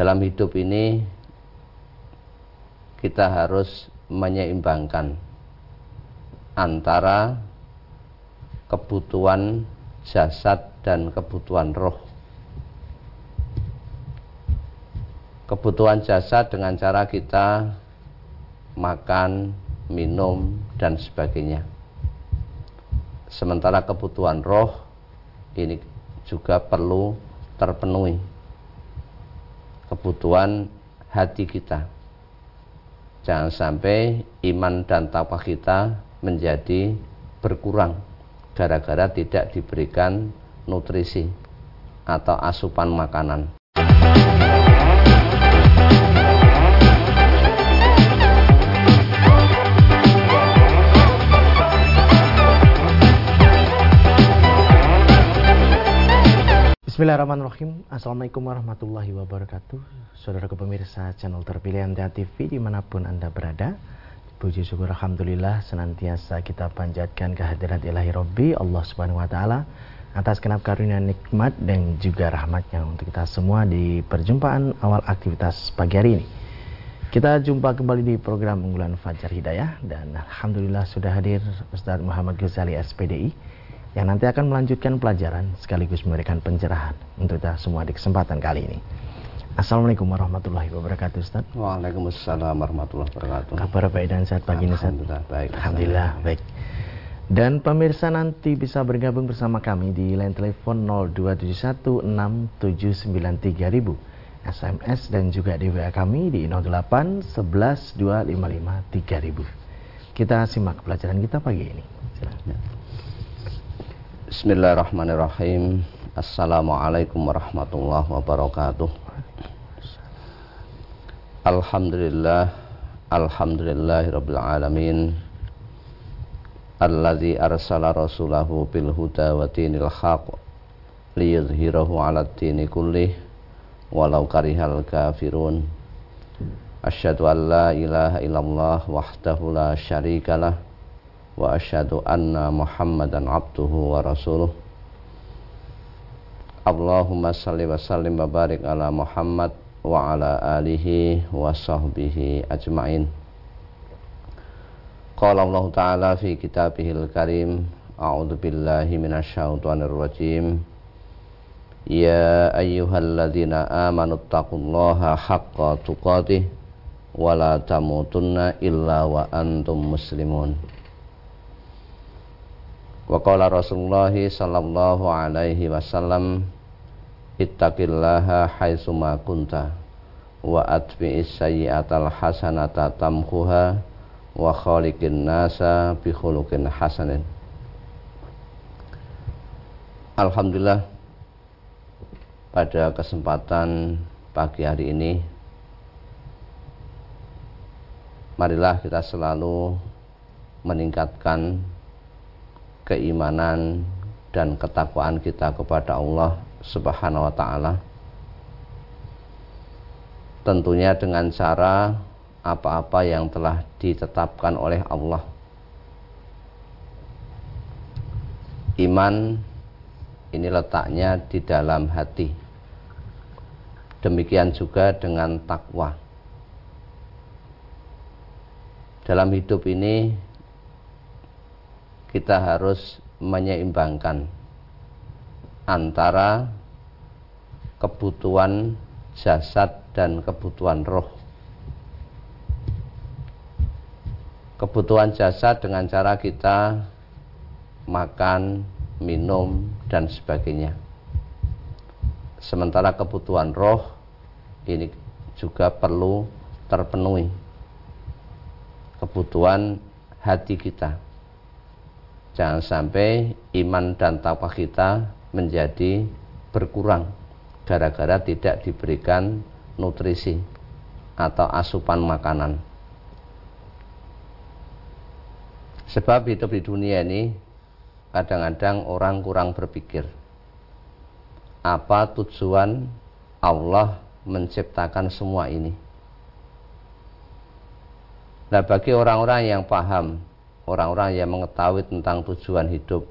dalam hidup ini kita harus menyeimbangkan antara kebutuhan jasad dan kebutuhan roh. Kebutuhan jasad dengan cara kita makan, minum, dan sebagainya. Sementara kebutuhan roh ini juga perlu terpenuhi. Kebutuhan hati kita Jangan sampai iman dan takwa kita menjadi berkurang gara-gara tidak diberikan nutrisi atau asupan makanan. Bismillahirrahmanirrahim. Assalamualaikum warahmatullahi wabarakatuh. Saudara pemirsa channel terpilih Anda TV di mana pun Anda berada Puji syukur Alhamdulillah senantiasa kita panjatkan kehadiran ilahi Rabbi Allah subhanahu wa ta'ala Atas kenap karunia nikmat dan juga rahmatnya untuk kita semua di perjumpaan awal aktivitas pagi hari ini. Kita jumpa kembali di program unggulan Fajar Hidayah dan Alhamdulillah sudah hadir Ustaz Muhammad Ghazali SPDI yang nanti akan melanjutkan pelajaran sekaligus memberikan pencerahan untuk kita semua di kesempatan kali ini. Assalamualaikum warahmatullahi wabarakatuh Ustaz. Waalaikumsalam warahmatullahi wabarakatuh. Kabar baik dan sehat pagi ini Ustaz. Alhamdulillah baik. Alhamdulillah baik. Dan pemirsa nanti bisa bergabung bersama kami di line telepon 02716793000 SMS dan juga di WA kami di 08 11 255 3000. Kita simak pelajaran kita pagi ini. Silahkan. Bismillahirrahmanirrahim. Assalamualaikum warahmatullahi wabarakatuh. Alhamdulillah Alhamdulillahirabbil alamin. Alladzi arsala rasulahu bil huda wa dinil haq liyudhhirahu 'ala dini kullih walau karihal kafirun. Asyhadu an la ilaha illallah wahdahu la syarikalah anna Muhammadan abduhu wa rasuluh. Allahumma salli wa sallim wa barik ala Muhammad wa ala alihi wa sahbihi ajma'in. Qala Allah Ta'ala fi kitabihil karim A'udhu billahi minasyaitonir rajim. Ya ayyuhalladzina amanu taqullaha haqqa tuqatih wa la tamutunna illa wa qala Rasulullah sallallahu alaihi wasallam ittaqillaha haitsu ma kunta wa atbi'is sayyi'atal hasanata tamhuha wa khaliqin nasa bi khuluqin hasanin. Alhamdulillah pada kesempatan pagi hari ini marilah kita selalu meningkatkan keimanan dan ketakwaan kita kepada Allah Subhanahu wa taala. Tentunya dengan cara apa-apa yang telah ditetapkan oleh Allah. Iman ini letaknya di dalam hati. Demikian juga dengan takwa. Dalam hidup ini kita harus menyeimbangkan antara kebutuhan jasad dan kebutuhan roh. Kebutuhan jasad dengan cara kita makan, minum, dan sebagainya. Sementara kebutuhan roh ini juga perlu terpenuhi. Kebutuhan hati kita Jangan sampai iman dan takwa kita menjadi berkurang gara-gara tidak diberikan nutrisi atau asupan makanan. Sebab hidup di dunia ini kadang-kadang orang kurang berpikir apa tujuan Allah menciptakan semua ini. Nah, bagi orang-orang yang paham orang-orang yang mengetahui tentang tujuan hidup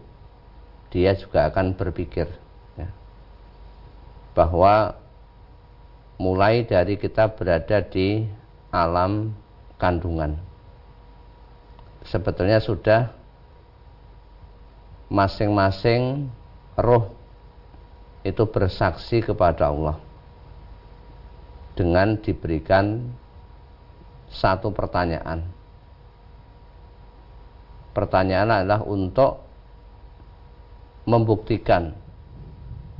dia juga akan berpikir ya, bahwa mulai dari kita berada di alam kandungan sebetulnya sudah masing-masing roh itu bersaksi kepada Allah dengan diberikan satu pertanyaan. Pertanyaan adalah untuk membuktikan.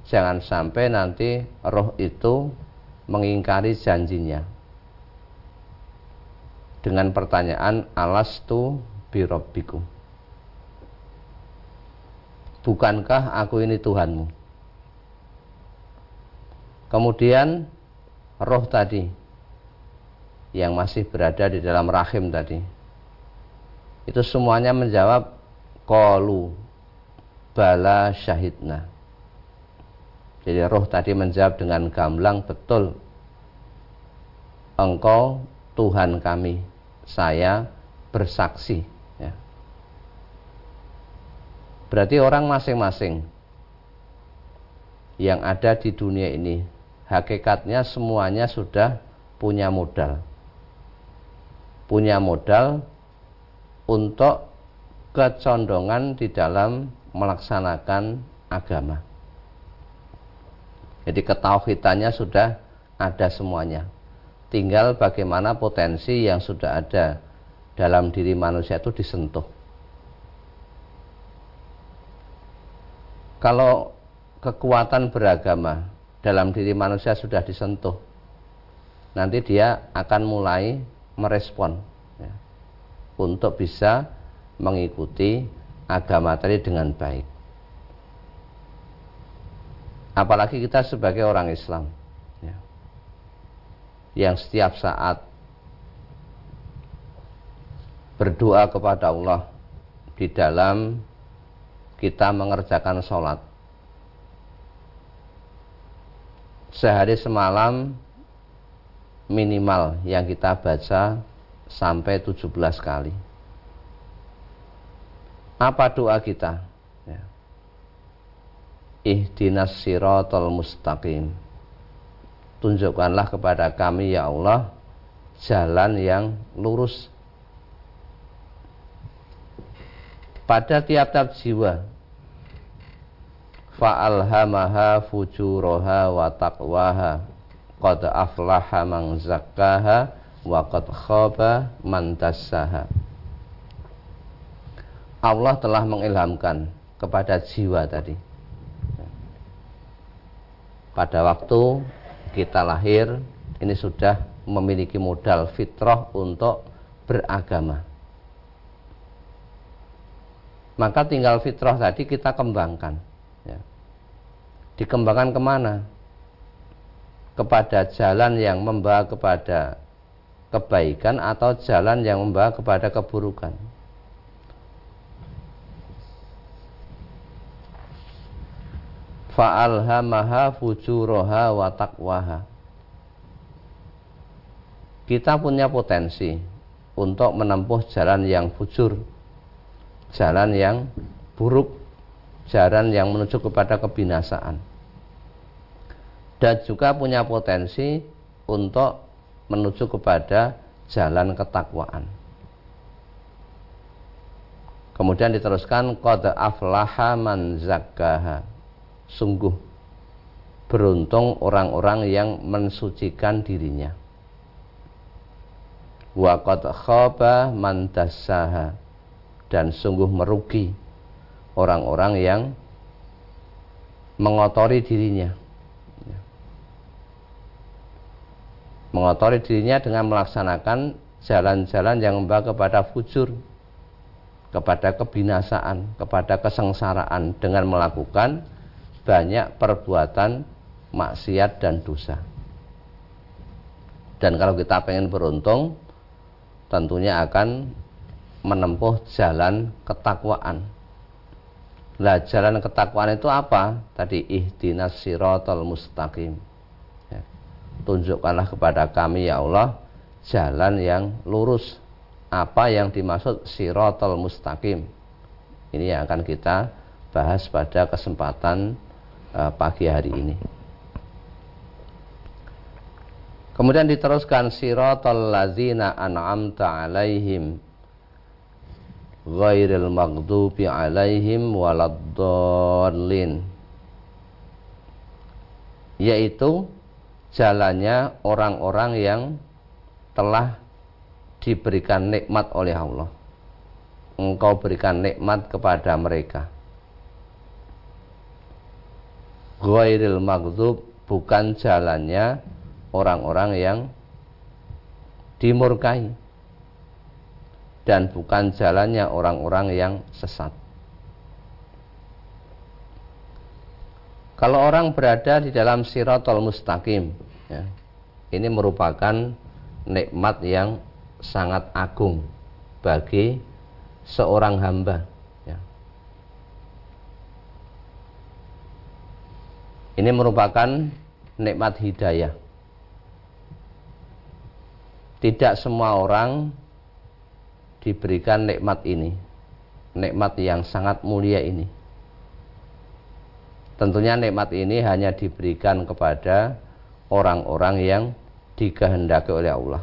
Jangan sampai nanti roh itu mengingkari janjinya. Dengan pertanyaan alastu birobbikum bukankah aku ini Tuhanmu? Kemudian roh tadi yang masih berada di dalam rahim tadi itu semuanya menjawab kolu bala syahidna. Jadi roh tadi menjawab dengan gamblang betul engkau Tuhan kami saya bersaksi. Ya. berarti orang masing-masing yang ada di dunia ini hakikatnya semuanya sudah punya modal. Punya modal untuk kecondongan di dalam melaksanakan agama jadi ketauhidannya sudah ada semuanya. Tinggal bagaimana potensi yang sudah ada dalam diri manusia itu disentuh. Kalau kekuatan beragama dalam diri manusia sudah disentuh, nanti dia akan mulai merespon untuk bisa mengikuti agama tadi dengan baik. Apalagi kita sebagai orang Islam ya, yang setiap saat berdoa kepada Allah di dalam kita mengerjakan sholat. Sehari semalam minimal yang kita baca sampai 17 kali. Apa doa kita? Ihdinas siratal mustaqim. Tunjukkanlah kepada kami ya Allah jalan yang lurus. Pada tiap-tiap jiwa. Fa'alhamaha fujuraha wa taqwaha. Qad aflaha man zakkaha wa qad khaba man dassaha Allah telah mengilhamkan kepada jiwa tadi pada waktu kita lahir ini sudah memiliki modal fitrah untuk beragama. Maka tinggal fitrah tadi kita kembangkan. Ya. Dikembangkan ke mana? Kepada jalan yang membawa kepada kebaikan atau jalan yang membawa kepada keburukan. fa'alhamaha fujuraha wa taqwaha kita punya potensi untuk menempuh jalan yang fujur jalan yang buruk jalan yang menuju kepada kebinasaan dan juga punya potensi untuk menuju kepada jalan ketakwaan. Kemudian diteruskan qad aflaha man zakkaha. Sungguh beruntung orang-orang yang mensucikan dirinya. Wa qad khaba man dassaha. Dan sungguh merugi orang-orang yang mengotori dirinya mengotori dirinya dengan melaksanakan jalan-jalan yang membawa kepada fujur kepada kebinasaan kepada kesengsaraan dengan melakukan banyak perbuatan maksiat dan dosa. Dan kalau kita pengen beruntung, tentunya akan menempuh jalan ketakwaan. Lah jalan ketakwaan itu apa? Tadi ihdinas siratal mustaqim. Tunjukkanlah kepada kami ya Allah jalan yang lurus. Apa yang dimaksud siratal mustaqim? Ini yang akan kita bahas pada kesempatan uh, pagi hari ini. Kemudian diteruskan siratal ladzina an'amta alaihim ghairil maghdubi alaihim waladdallin yaitu jalannya orang-orang yang telah diberikan nikmat oleh Allah. Engkau berikan nikmat kepada mereka. Ghairil maghdub bukan jalannya orang-orang yang dimurkai. Dan bukan jalannya orang-orang yang sesat. Kalau orang berada di dalam siratul mustaqim, ya, ini merupakan nikmat yang sangat agung bagi seorang hamba. Ya. Ini merupakan nikmat hidayah. Tidak semua orang diberikan nikmat ini, nikmat yang sangat mulia ini. Tentunya nikmat ini hanya diberikan kepada orang-orang yang dikehendaki oleh Allah.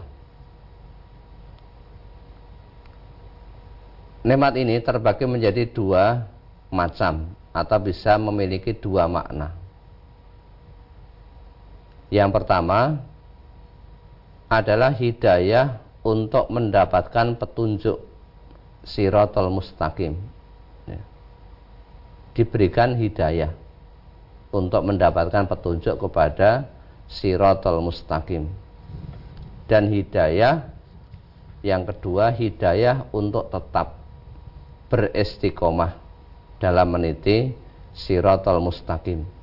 Nikmat ini terbagi menjadi dua macam atau bisa memiliki dua makna. Yang pertama, adalah hidayah untuk mendapatkan petunjuk sirotol mustaqim ya. diberikan hidayah untuk mendapatkan petunjuk kepada sirotol mustaqim dan hidayah yang kedua hidayah untuk tetap beristiqomah dalam meniti sirotol mustaqim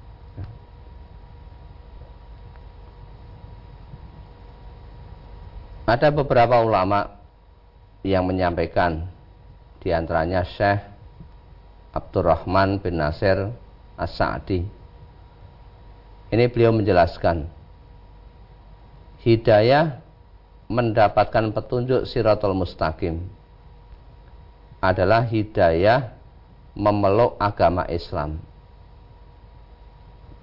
Ada beberapa ulama yang menyampaikan di antaranya Syekh Abdurrahman bin Nasir As-Sa'di. Ini beliau menjelaskan hidayah mendapatkan petunjuk siratul mustaqim adalah hidayah memeluk agama Islam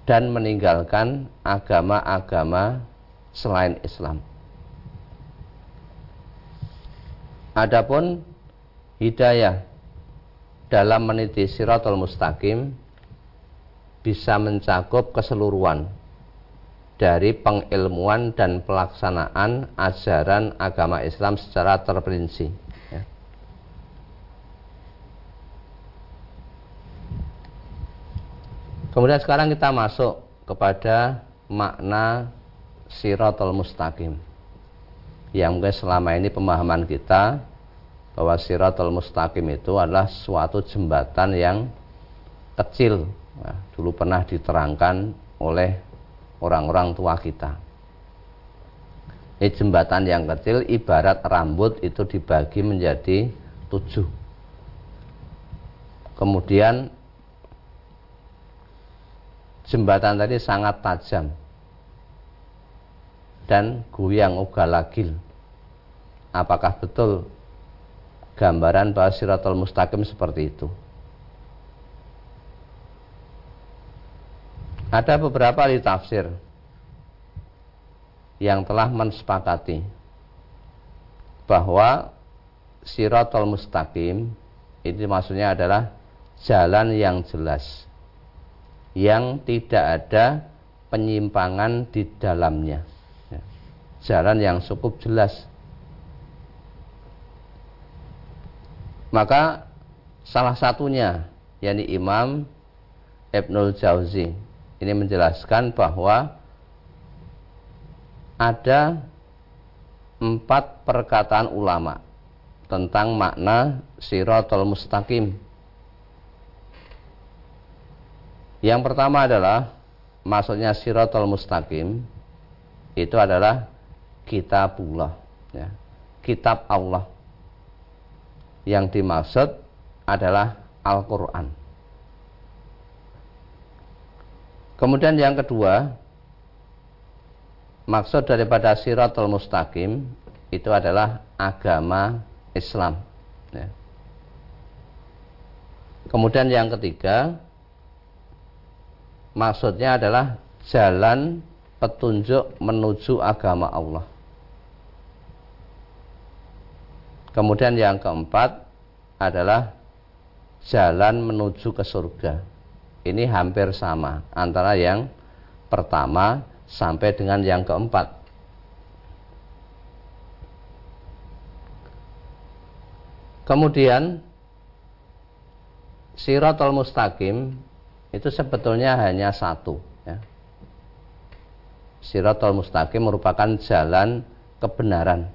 dan meninggalkan agama-agama selain Islam. Adapun hidayah dalam meniti siratul mustaqim bisa mencakup keseluruhan dari pengilmuan dan pelaksanaan ajaran agama Islam secara terperinci. Ya. Kemudian sekarang kita masuk kepada makna siratul mustaqim yang mungkin selama ini pemahaman kita bahwa siratul mustaqim itu adalah suatu jembatan yang kecil nah, dulu pernah diterangkan oleh orang-orang tua kita ini jembatan yang kecil ibarat rambut itu dibagi menjadi tujuh kemudian jembatan tadi sangat tajam dan guyang ugalagil. Apakah betul gambaran bahwa siratul mustaqim seperti itu? Ada beberapa ahli tafsir yang telah mensepakati bahwa siratul mustaqim itu maksudnya adalah jalan yang jelas yang tidak ada penyimpangan di dalamnya jalan yang cukup jelas. Maka salah satunya yakni Imam Ibnul Jauzi ini menjelaskan bahwa ada empat perkataan ulama tentang makna siratul mustaqim. Yang pertama adalah maksudnya siratul mustaqim itu adalah kitabullah ya. kitab Allah yang dimaksud adalah Al-Quran kemudian yang kedua maksud daripada siratul mustaqim itu adalah agama Islam ya. kemudian yang ketiga maksudnya adalah jalan petunjuk menuju agama Allah. Kemudian yang keempat adalah jalan menuju ke surga. Ini hampir sama antara yang pertama sampai dengan yang keempat. Kemudian Siratul Mustaqim itu sebetulnya hanya satu ya. Siratul Mustaqim merupakan jalan kebenaran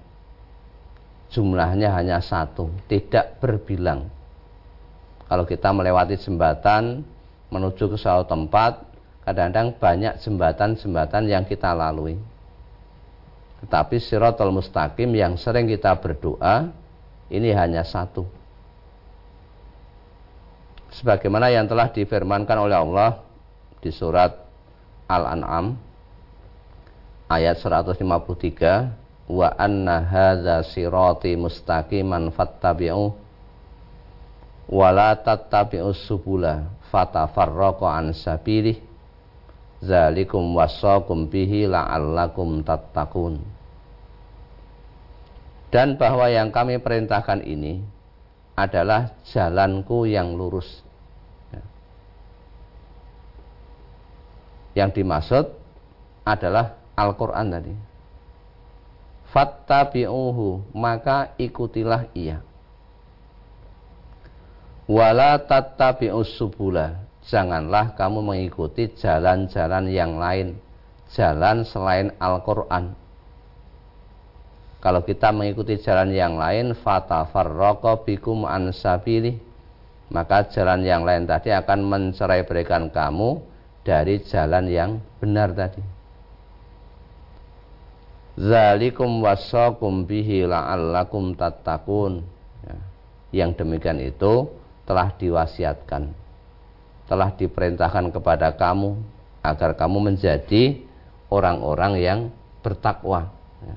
Jumlahnya hanya satu Tidak berbilang Kalau kita melewati jembatan Menuju ke suatu tempat Kadang-kadang banyak jembatan-jembatan yang kita lalui. Tetapi Siratul Mustaqim yang sering kita berdoa Ini hanya satu. Sebagaimana yang telah difirmankan oleh Allah di surat Al-An'am ayat 153 wa anna hadza sirati mustaqiman fattabi'u wa la tattabi'us subula fatafarraqa an sabilih zalikum wasaqum bihi la'allakum tattaqun dan bahwa yang kami perintahkan ini adalah jalanku yang lurus yang dimaksud adalah Al-Quran tadi. Fattabi'uhu, maka ikutilah ia. Wala tattabi'us subula, janganlah kamu mengikuti jalan-jalan yang lain, jalan selain Al-Quran. Kalau kita mengikuti jalan yang lain, fatafarraqa bikum an maka jalan yang lain tadi akan mencerai berikan kamu dari jalan yang benar tadi. Zalikum wasakum bihi la'allakum tattaqun. Ya. Yang demikian itu telah diwasiatkan, telah diperintahkan kepada kamu agar kamu menjadi orang-orang yang bertakwa. Ya.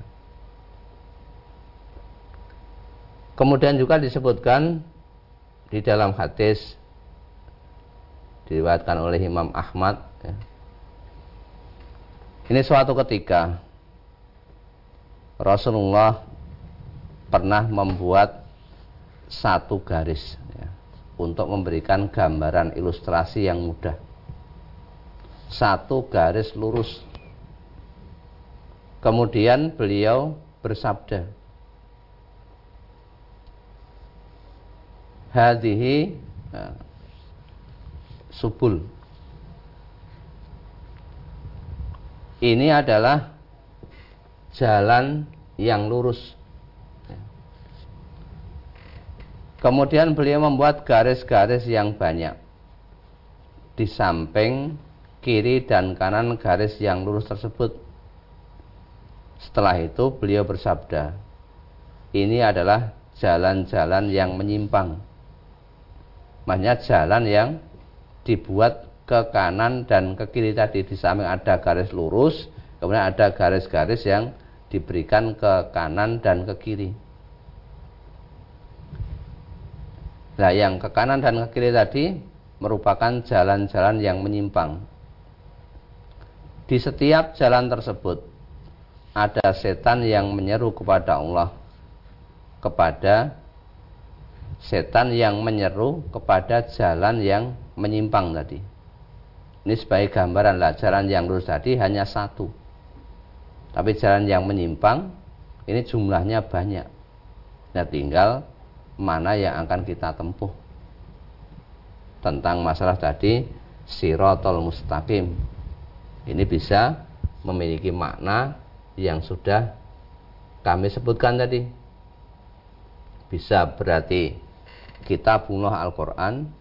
Kemudian juga disebutkan di dalam hadis diriwayatkan oleh Imam Ahmad ya. ini suatu ketika Rasulullah pernah membuat satu garis untuk memberikan gambaran ilustrasi yang mudah satu garis lurus kemudian beliau bersabda hadhihi ya, subul. Ini adalah jalan yang lurus. Kemudian beliau membuat garis-garis yang banyak di samping kiri dan kanan garis yang lurus tersebut. Setelah itu beliau bersabda, ini adalah jalan-jalan yang menyimpang. Maksudnya jalan yang dibuat ke kanan dan ke kiri tadi di samping ada garis lurus kemudian ada garis-garis yang diberikan ke kanan dan ke kiri nah yang ke kanan dan ke kiri tadi merupakan jalan-jalan yang menyimpang di setiap jalan tersebut ada setan yang menyeru kepada Allah kepada setan yang menyeru kepada jalan yang menyimpang tadi. Ini sebagai gambaran lah jalan yang lurus tadi hanya satu. Tapi jalan yang menyimpang ini jumlahnya banyak. Nah tinggal mana yang akan kita tempuh. Tentang masalah tadi sirotol mustaqim. Ini bisa memiliki makna yang sudah kami sebutkan tadi. Bisa berarti kita bunuh Al-Quran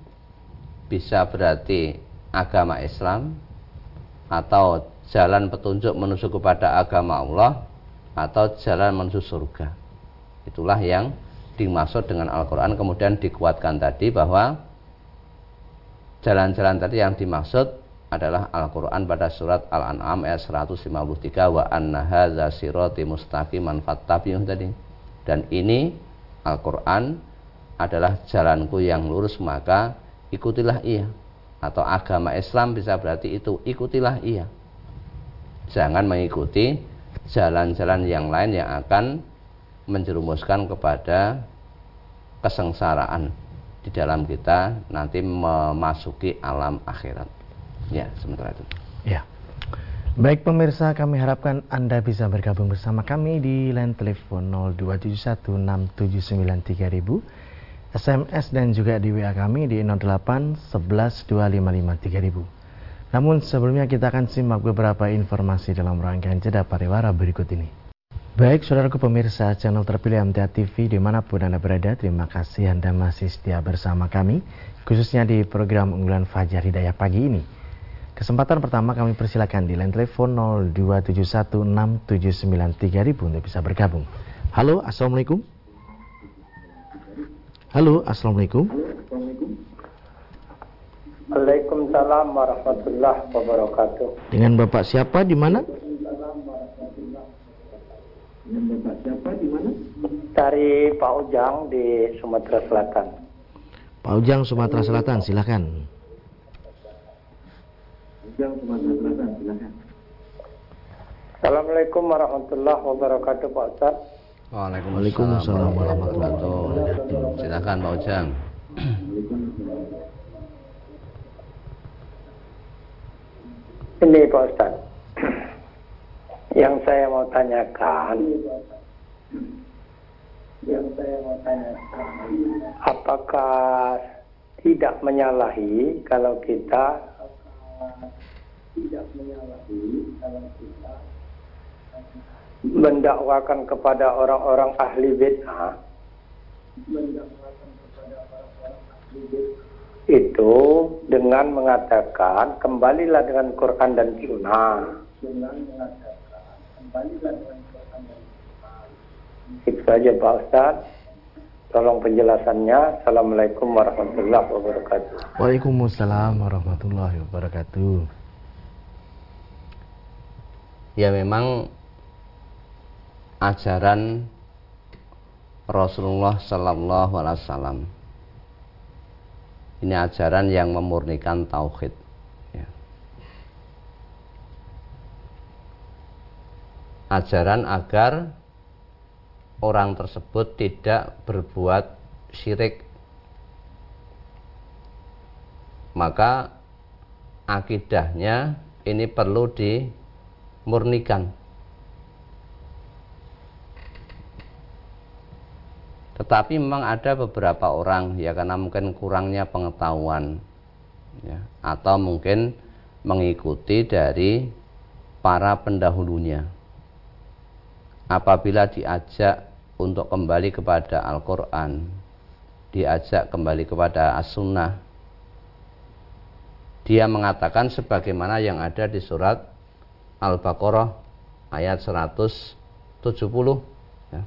bisa berarti agama Islam atau jalan petunjuk menuju kepada agama Allah atau jalan menuju surga. Itulah yang dimaksud dengan Al-Quran kemudian dikuatkan tadi bahwa jalan-jalan tadi yang dimaksud adalah Al-Quran pada surat Al-An'am ayat 153 wa anna hadza sirati mustaqiman fattabi'uh tadi. Dan ini Al-Quran adalah jalanku yang lurus maka ikutilah ia atau agama Islam bisa berarti itu ikutilah ia Jangan mengikuti jalan-jalan yang lain yang akan menjerumuskan kepada kesengsaraan di dalam kita nanti memasuki alam akhirat. Ya, sementara itu. Ya. Baik pemirsa, kami harapkan Anda bisa bergabung bersama kami di line telepon 02716793000, SMS dan juga di WA kami di 08 11 255 Namun sebelumnya kita akan simak beberapa informasi dalam rangkaian jeda pariwara berikut ini. Baik saudaraku pemirsa channel terpilih MTA TV di mana pun Anda berada, terima kasih Anda masih setia bersama kami, khususnya di program unggulan Fajar Hidayah pagi ini. Kesempatan pertama kami persilakan di line telepon 02716793000 untuk bisa bergabung. Halo, Assalamualaikum. Halo, Assalamualaikum. Waalaikumsalam warahmatullahi wabarakatuh. Dengan Bapak siapa di mana? Dengan Bapak siapa di mana? Dari Pak Ujang di Sumatera Selatan. Pak Ujang Sumatera Selatan, silakan. Sumatera Selatan. Silakan. Assalamualaikum warahmatullahi wabarakatuh Pak Ustaz. Waalaikumsalam warahmatullahi wabarakatuh. Silakan Pak Ujang. Ini Pak Ustaz. Yang saya mau tanyakan yang saya mau tanyakan. apakah tidak menyalahi kalau kita tidak menyalahi kalau kita mendakwakan kepada orang-orang ahli bid'ah? Mendakwakan kepada orang-orang ahli bid'ah. Itu dengan mengatakan kembalilah dengan Quran dan Sunnah itu saja Pak Ustaz Tolong penjelasannya. Assalamualaikum warahmatullahi wabarakatuh. Waalaikumsalam warahmatullahi wabarakatuh ya memang ajaran Rasulullah Sallallahu Alaihi Wasallam ini ajaran yang memurnikan tauhid. Ajaran agar orang tersebut tidak berbuat syirik. Maka akidahnya ini perlu di murnikan. Tetapi memang ada beberapa orang ya karena mungkin kurangnya pengetahuan ya, atau mungkin mengikuti dari para pendahulunya. Apabila diajak untuk kembali kepada Al-Quran, diajak kembali kepada As-Sunnah, dia mengatakan sebagaimana yang ada di surat Al-Baqarah ayat 170 ya.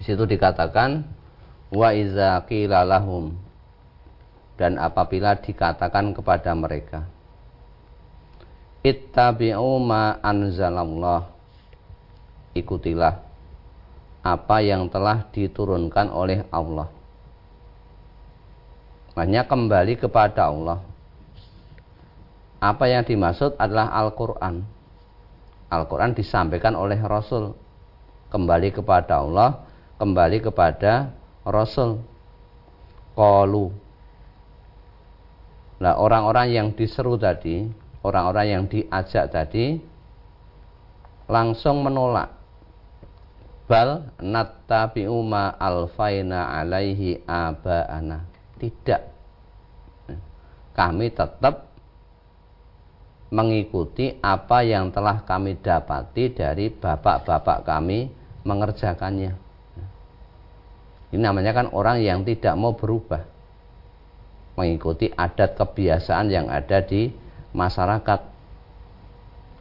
Di situ dikatakan wa iza lahum dan apabila dikatakan kepada mereka ittabi'u ma anzalallah ikutilah apa yang telah diturunkan oleh Allah hanya kembali kepada Allah apa yang dimaksud adalah Al-Quran. Al-Quran disampaikan oleh Rasul. Kembali kepada Allah, kembali kepada Rasul. Qalu. Nah orang-orang yang diseru tadi, orang-orang yang diajak tadi, langsung menolak. Bal nattabi'u ma alfaina alaihi aba'ana. Tidak. Kami tetap mengikuti apa yang telah kami dapati dari bapak-bapak kami mengerjakannya. Ini namanya kan orang yang tidak mau berubah. Mengikuti adat kebiasaan yang ada di masyarakat.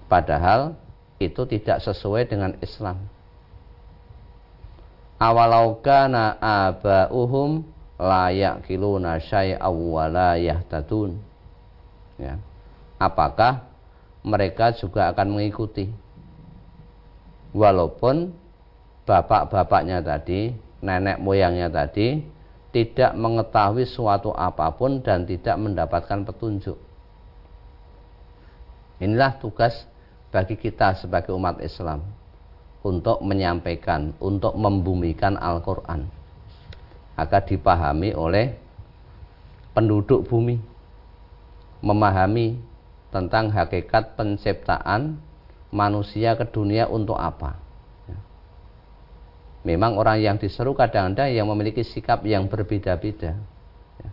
Padahal itu tidak sesuai dengan Islam. Awalau kana aba'uhum la ya'kiluna syai'aw wa la yahtadun. Ya. Apakah mereka juga akan mengikuti? Walaupun bapak-bapaknya tadi nenek moyangnya tadi tidak mengetahui suatu apa pun dan tidak mendapatkan petunjuk. Inilah tugas bagi kita sebagai umat Islam untuk menyampaikan, untuk membumikan Al-Quran. Agar dipahami oleh penduduk bumi. Memahami tentang hakikat penciptaan manusia ke dunia untuk apa. Ya. memang orang yang diseru kadang-kadang yang memiliki sikap yang berbeda-beda. Ya.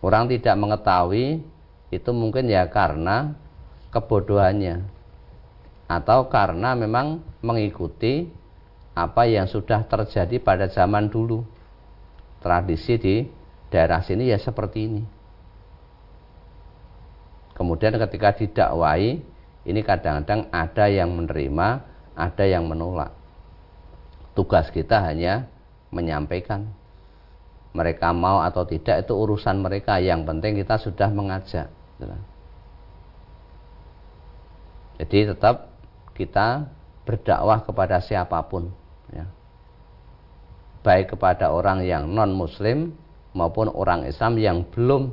orang tidak mengetahui itu mungkin ya karena kebodohannya atau karena memang mengikuti apa yang sudah terjadi pada zaman dulu. Tradisi di daerah sini ya seperti ini. Kemudian ketika didakwai ini kadang-kadang ada yang menerima ada yang menolak. Tugas kita hanya menyampaikan. Mereka mau atau tidak itu urusan mereka yang penting kita sudah mengajak. Jadi tetap kita berdakwah kepada siapa pun ya. baik kepada orang yang non muslim maupun orang Islam yang belum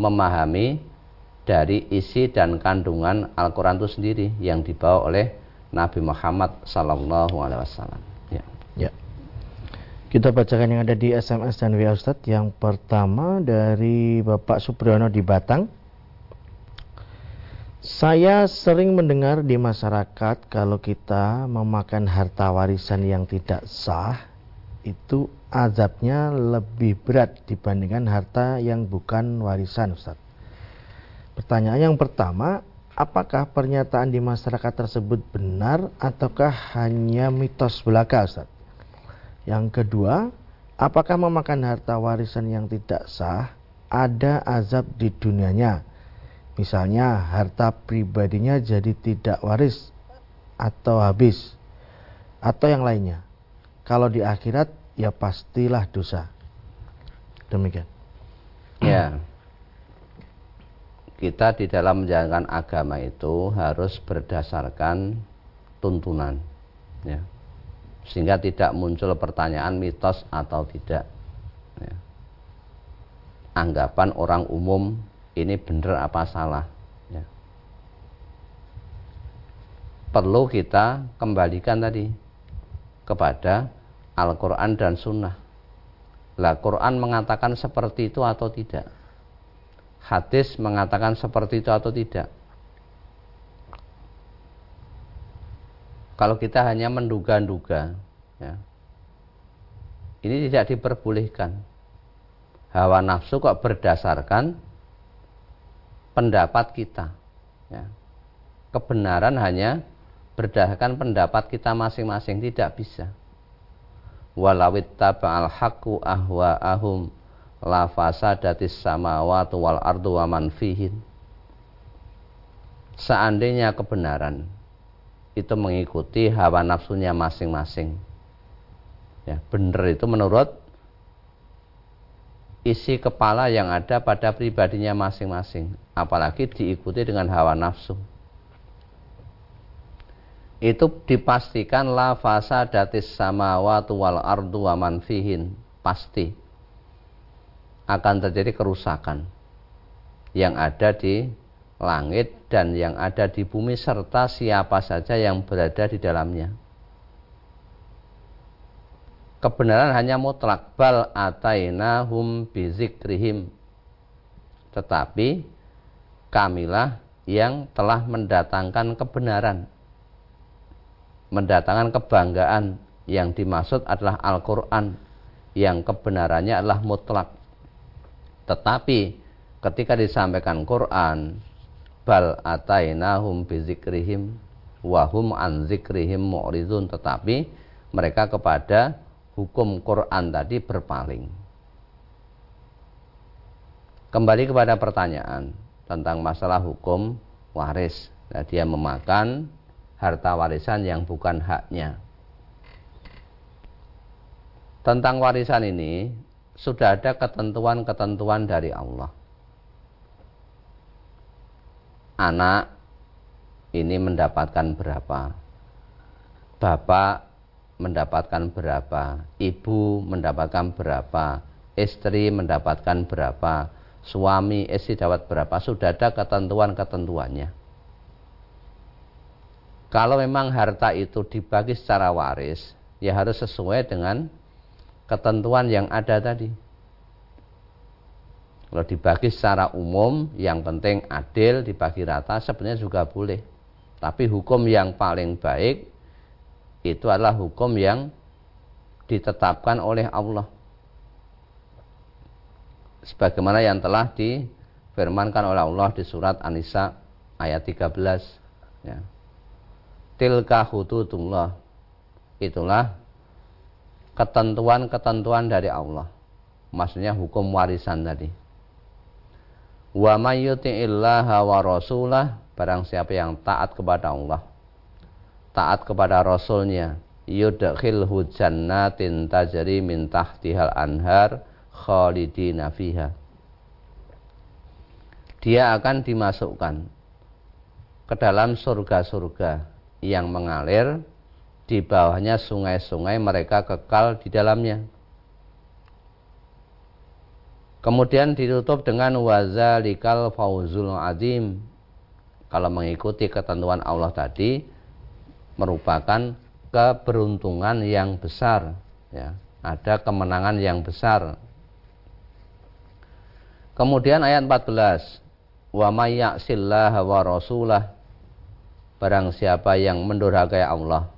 memahami dari isi dan kandungan Al-Quran itu sendiri yang dibawa oleh Nabi Muhammad Sallallahu Alaihi Wasallam. Ya. ya. Kita bacakan yang ada di SMS dan WA Ustadz. Yang pertama dari Bapak Supriyono di Batang. Saya sering mendengar di masyarakat kalau kita memakan harta warisan yang tidak sah itu azabnya lebih berat dibandingkan harta yang bukan warisan Ustaz. Pertanyaan yang pertama, apakah pernyataan di masyarakat tersebut benar ataukah hanya mitos belaka Ustaz? Yang kedua, apakah memakan harta warisan yang tidak sah ada azab di dunianya? Misalnya harta pribadinya jadi tidak waris atau habis atau yang lainnya. Kalau di akhirat ya pastilah dosa. Demikian. Ya. Kita di dalam menjalankan agama itu harus berdasarkan tuntunan. Ya. Sehingga tidak muncul pertanyaan mitos atau tidak. Ya. Anggapan orang umum ini benar apa salah ya. perlu kita kembalikan tadi kepada Al-Quran dan Sunnah. Lah Quran mengatakan seperti itu atau tidak? Hadis mengatakan seperti itu atau tidak? Kalau kita hanya menduga-duga ya, ini tidak diperbolehkan. Hawa nafsu kok berdasarkan pendapat kita. Ya. Kebenaran hanya berdasarkan pendapat kita masing-masing tidak bisa. Walawit taba'al haqqu ahwa'ahum la fasadatis samawati wal ardu wa man fihin. Seandainya kebenaran itu mengikuti hawa nafsunya masing-masing. Ya, benar itu menurut isi kepala yang ada pada pribadinya masing-masing apalagi diikuti dengan hawa nafsu. Itu dipastikan la fasadatis samawati wal ardu wa man fihin. Pasti akan terjadi kerusakan yang ada di langit dan yang ada di bumi serta siapa saja yang berada di dalamnya kebenaran hanya mutlak. Bal atainahum bizikrihim tetapi kamilah yang telah mendatangkan kebenaran. Mendatangkan kebanggaan. Yang dimaksud adalah Al-Quran. Yang kebenarannya adalah mutlak. Tetapi ketika disampaikan Quran bal atainahum bizikrihim wahum an zikrihim mu'ridun tetapi mereka kepada hukum Quran tadi berpaling. Kembali kepada pertanyaan tentang masalah hukum waris. Nah, dia memakan harta warisan yang bukan haknya. Tentang warisan ini sudah ada ketentuan-ketentuan dari Allah. Anak ini mendapatkan berapa? Bapak mendapatkan berapa, ibu mendapatkan berapa, istri mendapatkan berapa, suami istri dapat berapa, sudah ada ketentuan-ketentuannya. kalau memang harta itu dibagi secara waris, ya harus sesuai dengan ketentuan yang ada tadi. Kalau dibagi secara umum, yang penting adil, dibagi rata, sebenarnya juga boleh. Tapi hukum yang paling baik itu adalah hukum yang ditetapkan oleh Allah. Sebagaimana yang telah difirmankan oleh Allah di surat An-Nisa ayat 13. Ya tilka hududullah itulah ketentuan-ketentuan dari Allah maksudnya hukum warisan tadi wa mayyuti'illaha wa rasulah barang siapa yang taat kepada Allah taat kepada rasulnya yudkhilhu jannatin tajri min tahtihal anhar khalidina fiha dia akan dimasukkan ke dalam surga-surga yang mengalir di bawahnya sungai-sungai mereka kekal di dalamnya. Kemudian ditutup dengan wazalikal fauzul azim. Kalau mengikuti ketentuan Allah tadi merupakan keberuntungan yang besar, ya. Ada kemenangan yang besar. Kemudian ayat 14, wa may wa rasulah Barang siapa yang mendurhakai Allah,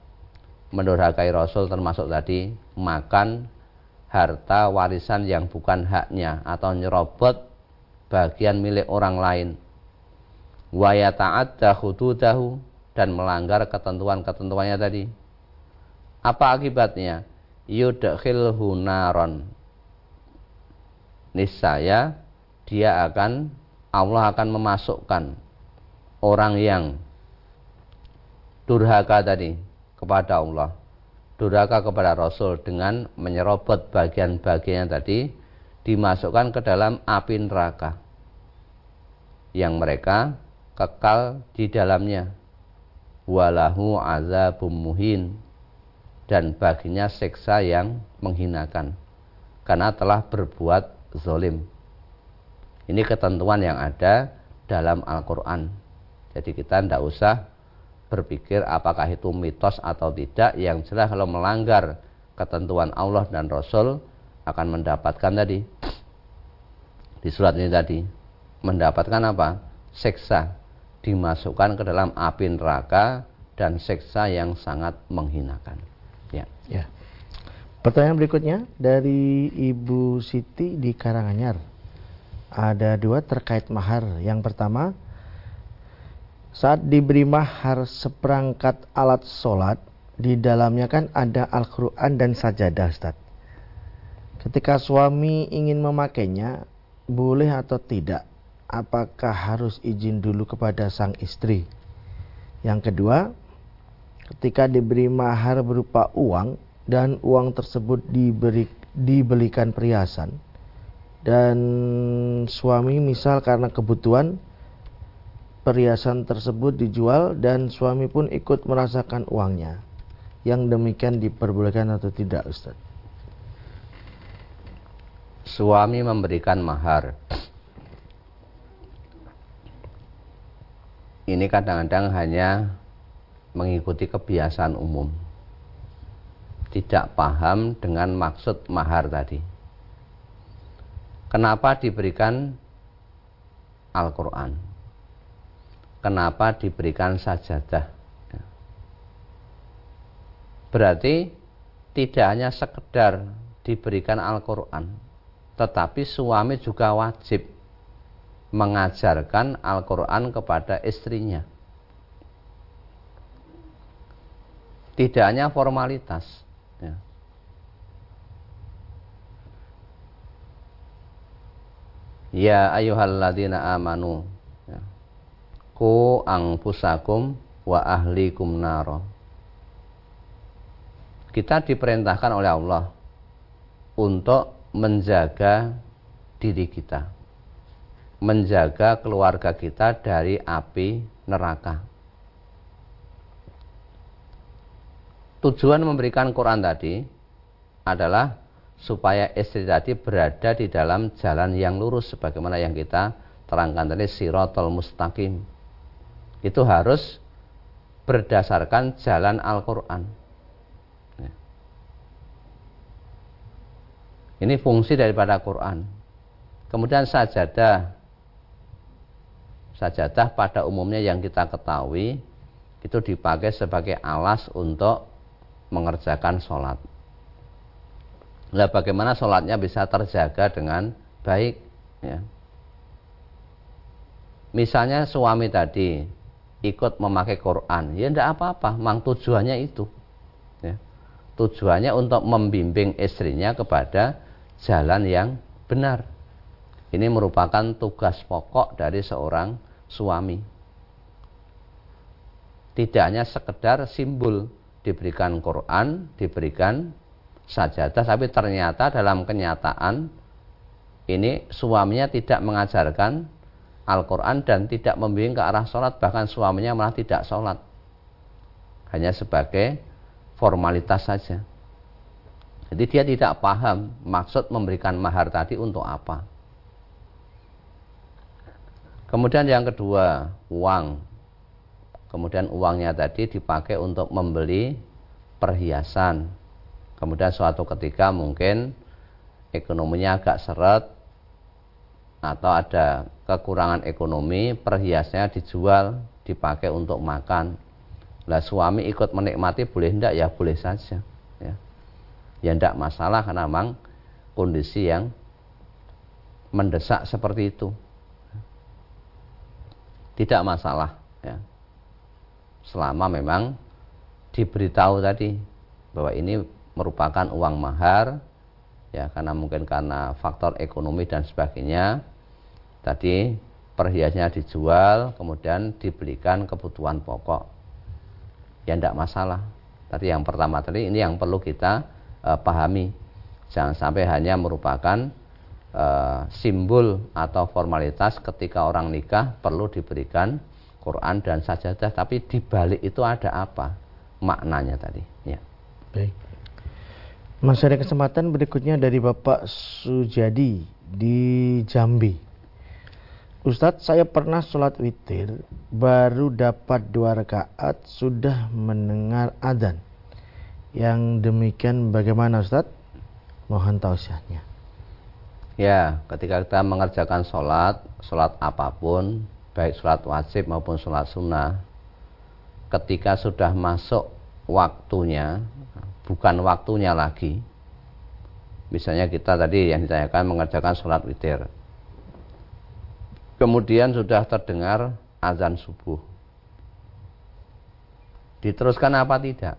mendurhakai Rasul termasuk tadi makan harta warisan yang bukan haknya atau nyerobot bagian milik orang lain. Wa yata'adda hududahu dan melanggar ketentuan-ketentuannya tadi. Apa akibatnya? Yudkhilhu naron. Niscaya dia akan Allah akan memasukkan orang yang durhaka tadi kepada Allah durhaka kepada Rasul dengan menyerobot bagian-bagiannya tadi dimasukkan ke dalam api neraka yang mereka kekal di dalamnya walahu azabum muhin. Dan baginya seksa yang menghinakan. Karena telah berbuat zolim. Ini ketentuan yang ada dalam Al-Quran. Jadi kita tidak usah berpikir apakah itu mitos atau tidak. Yang jelas kalau melanggar ketentuan Allah dan Rasul akan mendapatkan tadi. Di surat ini tadi. Mendapatkan apa? Seksa dimasukkan ke dalam api neraka dan seksa yang sangat menghinakan. Ya. Ya. Pertanyaan berikutnya dari Ibu Siti di Karanganyar. Ada dua terkait mahar. Yang pertama saat diberi mahar seperangkat alat sholat, di dalamnya kan ada Al-Quran dan sajadah, Ustaz. Ketika suami ingin memakainya, boleh atau tidak? Apakah harus izin dulu kepada sang istri? Yang kedua, ketika diberi mahar berupa uang dan uang tersebut diberi dibelikan perhiasan dan suami misal karena kebutuhan perhiasan tersebut dijual dan suami pun ikut merasakan uangnya. Yang demikian diperbolehkan atau tidak Ustaz? Suami memberikan mahar. Ini kadang-kadang hanya mengikuti kebiasaan umum. Tidak paham dengan maksud mahar tadi. Kenapa diberikan Al-Quran? kenapa diberikan sajadah. Berarti tidak hanya sekedar diberikan Al-Quran, tetapi suami juga wajib mengajarkan Al-Quran kepada istrinya. Tidak hanya formalitas. Ya. Ya ayuhalladzina amanu ku pusakum wa ahlikum naro. Kita diperintahkan oleh Allah untuk menjaga diri kita. Menjaga keluarga kita dari api neraka. Tujuan memberikan Quran tadi adalah supaya istri tadi berada di dalam jalan yang lurus sebagaimana yang kita terangkan tadi sirotol mustaqim itu harus berdasarkan jalan Al-Quran. Ya. Ini fungsi daripada Quran. Kemudian sajadah. Sajadah pada umumnya yang kita ketahui itu dipakai sebagai alas untuk mengerjakan sholat. Nah, bagaimana sholatnya bisa terjaga dengan baik? Ya. Misalnya suami tadi ikut memakai Quran, ya tidak apa-apa, mang tujuannya itu. Ya. Tujuannya untuk membimbing istrinya kepada jalan yang benar. Ini merupakan tugas pokok dari seorang suami. Tidak hanya sekedar simbol diberikan Quran, diberikan sajadah, tapi ternyata dalam kenyataan ini suaminya tidak mengajarkan Al-Quran dan tidak membimbing ke arah sholat bahkan suaminya malah tidak sholat. Hanya sebagai formalitas saja. Jadi dia tidak paham maksud memberikan mahar tadi untuk apa kemudian yang kedua uang kemudian uangnya tadi dipakai untuk membeli perhiasan kemudian suatu ketika mungkin ekonominya agak seret atau ada kekurangan ekonomi, perhiasnya dijual, dipakai untuk makan. Lah suami ikut menikmati boleh tidak ya boleh saja. Ya, ya tidak masalah karena memang kondisi yang mendesak seperti itu. Tidak masalah. Ya. Selama memang diberitahu tadi bahwa ini merupakan uang mahar ya karena mungkin karena faktor ekonomi dan sebagainya tadi perhiasnya dijual kemudian dibelikan kebutuhan pokok ya tidak masalah tadi yang pertama tadi ini yang perlu kita uh, pahami jangan sampai hanya merupakan uh, simbol atau formalitas ketika orang nikah perlu diberikan Quran dan sajadah tapi di balik itu ada apa maknanya tadi ya baik masih ada kesempatan berikutnya dari Bapak Sujadi di Jambi Ustadz saya pernah sholat witir baru dapat dua rakaat sudah mendengar adzan. Yang demikian bagaimana Ustadz? Mohon tausiahnya. Ya, ketika kita mengerjakan sholat, sholat apa pun, baik sholat wajib maupun sholat sunnah, ketika sudah masuk waktunya, bukan waktunya lagi. Misalnya kita tadi yang ditanyakan mengerjakan sholat witir Kemudian sudah terdengar azan subuh. Diteruskan apa tidak?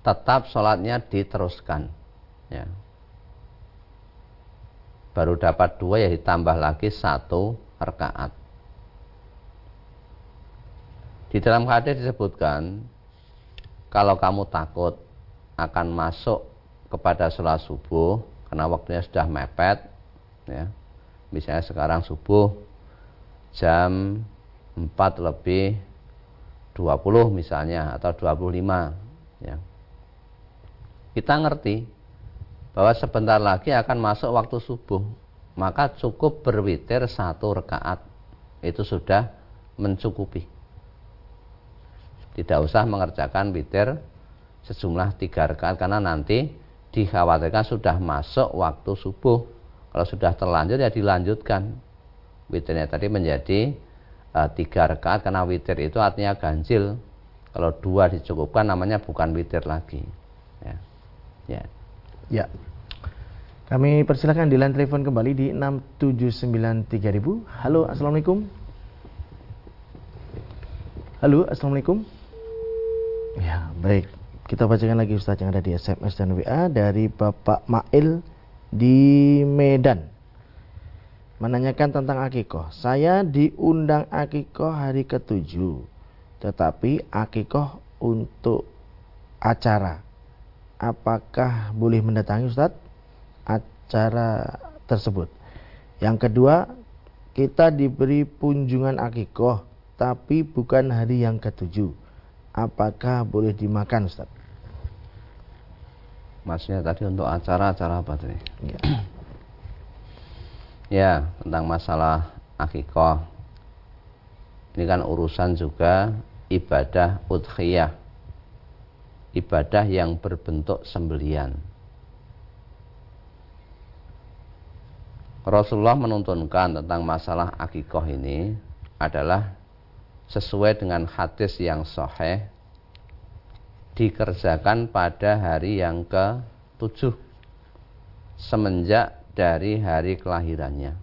Tetap sholatnya diteruskan. Ya. Baru dapat dua ya ditambah lagi satu rakaat. Di dalam hadis disebutkan kalau kamu takut akan masuk kepada sholat subuh karena waktunya sudah mepet, ya, misalnya sekarang subuh jam 4 lebih 20 misalnya atau 25 ya. Kita ngerti bahwa sebentar lagi akan masuk waktu subuh, maka cukup berwitir satu rekaat itu sudah mencukupi. Tidak usah mengerjakan witir sejumlah tiga rekaat karena nanti dikhawatirkan sudah masuk waktu subuh kalau sudah terlanjur ya dilanjutkan. Witirnya tadi menjadi uh, tiga rakaat karena witir itu artinya ganjil. Kalau dua dicukupkan namanya bukan witir lagi. Ya. Ya. Ya. Kami persilakan di line telepon kembali di 6793000. Halo, Assalamualaikum. Halo, Assalamualaikum. Ya, baik. Kita bacakan lagi Ustaz yang ada di SMS dan WA dari Bapak Mail di Medan menanyakan tentang akikoh. Saya diundang akikoh hari ketujuh, tetapi akikoh untuk acara. Apakah boleh mendatangi Ustadz acara tersebut? Yang kedua, kita diberi kunjungan akikoh, tapi bukan hari yang ketujuh. Apakah boleh dimakan Ustadz? Maksudnya tadi untuk acara-acara apa tadi? Ya. ya, tentang masalah akikoh. Ini kan urusan juga ibadah udhiyah ibadah yang berbentuk sembelian Rasulullah menuntunkan tentang masalah akikoh ini adalah sesuai dengan hadis yang sahih dikerjakan pada hari yang ke-7 semenjak dari hari kelahirannya.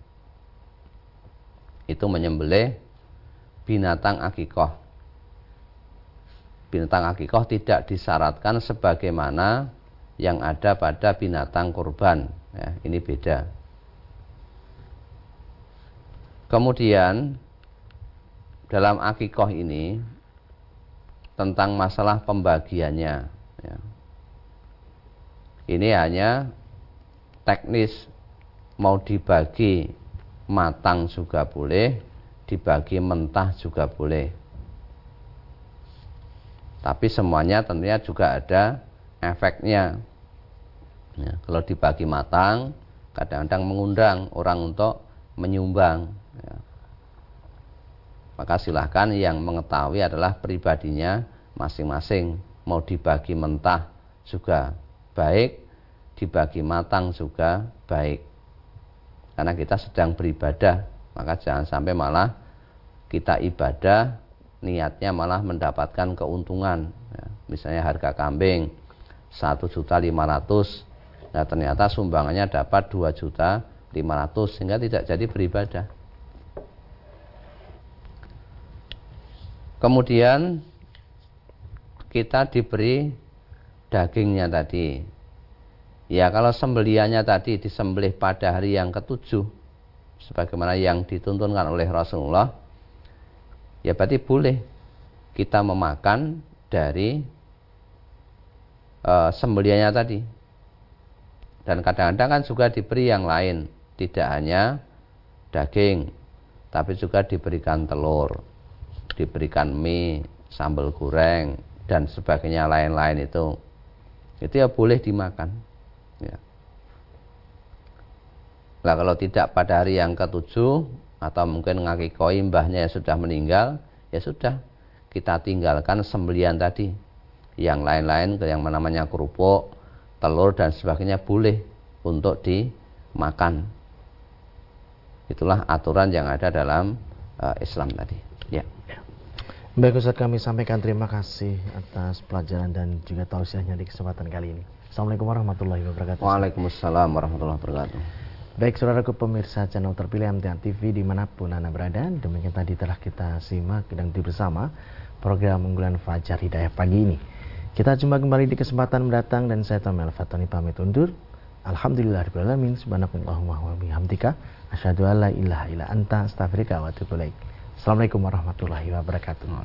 Itu menyembelih binatang akikoh. Binatang akikoh tidak disyaratkan sebagaimana yang ada pada binatang kurban. Ya, ini beda. Kemudian dalam akikoh ini tentang masalah pembagiannya. Ya. Ini hanya teknis mau dibagi matang juga boleh, dibagi mentah juga boleh. Tapi semuanya tentunya juga ada efeknya. Ya, kalau dibagi matang, kadang-kadang mengundang orang untuk menyumbang ya. maka silahkan yang mengetahui adalah pribadinya masing-masing mau dibagi mentah juga baik dibagi matang juga baik karena kita sedang beribadah maka jangan sampai malah kita ibadah niatnya malah mendapatkan keuntungan ya. misalnya harga kambing satu juta lima ratus nah ternyata sumbangannya dapat dua juta lima ratus sehingga tidak jadi beribadah Kemudian kita diberi dagingnya tadi. Ya kalau sembeliannya tadi disembelih pada hari yang ketujuh sebagaimana yang dituntunkan oleh Rasulullah ya berarti boleh kita memakan dari uh, sembeliannya tadi dan kadang-kadang kan juga diberi yang lain tidak hanya daging tapi juga diberikan telur diberikan mie, sambal goreng dan sebagainya lain-lain itu itu ya boleh dimakan ya. Nah kalau tidak pada hari yang ketujuh atau mungkin ngakikoi mbahnya yang sudah meninggal ya sudah kita tinggalkan sembelian tadi yang lain-lain yang namanya kerupuk telur dan sebagainya boleh untuk dimakan itulah aturan yang ada dalam uh, Islam tadi ya Baik Ustaz kami sampaikan terima kasih atas pelajaran dan juga tausiahnya di kesempatan kali ini. Assalamualaikum warahmatullahi wabarakatuh. Waalaikumsalam warahmatullahi wabarakatuh. Baik saudaraku pemirsa channel terpilih MTA TV di mana pun anda berada Demikian tadi telah kita simak dan bersama program unggulan Fajar Hidayah pagi ini. Kita jumpa kembali di kesempatan mendatang dan saya Tomel Fatoni pamit undur. Alhamdulillah Alamin Subhanakallahumma wa bihamdika Asyadu an la ilaha illa anta astagfirika wa Assalamualaikum warahmatullahi wabarakatuh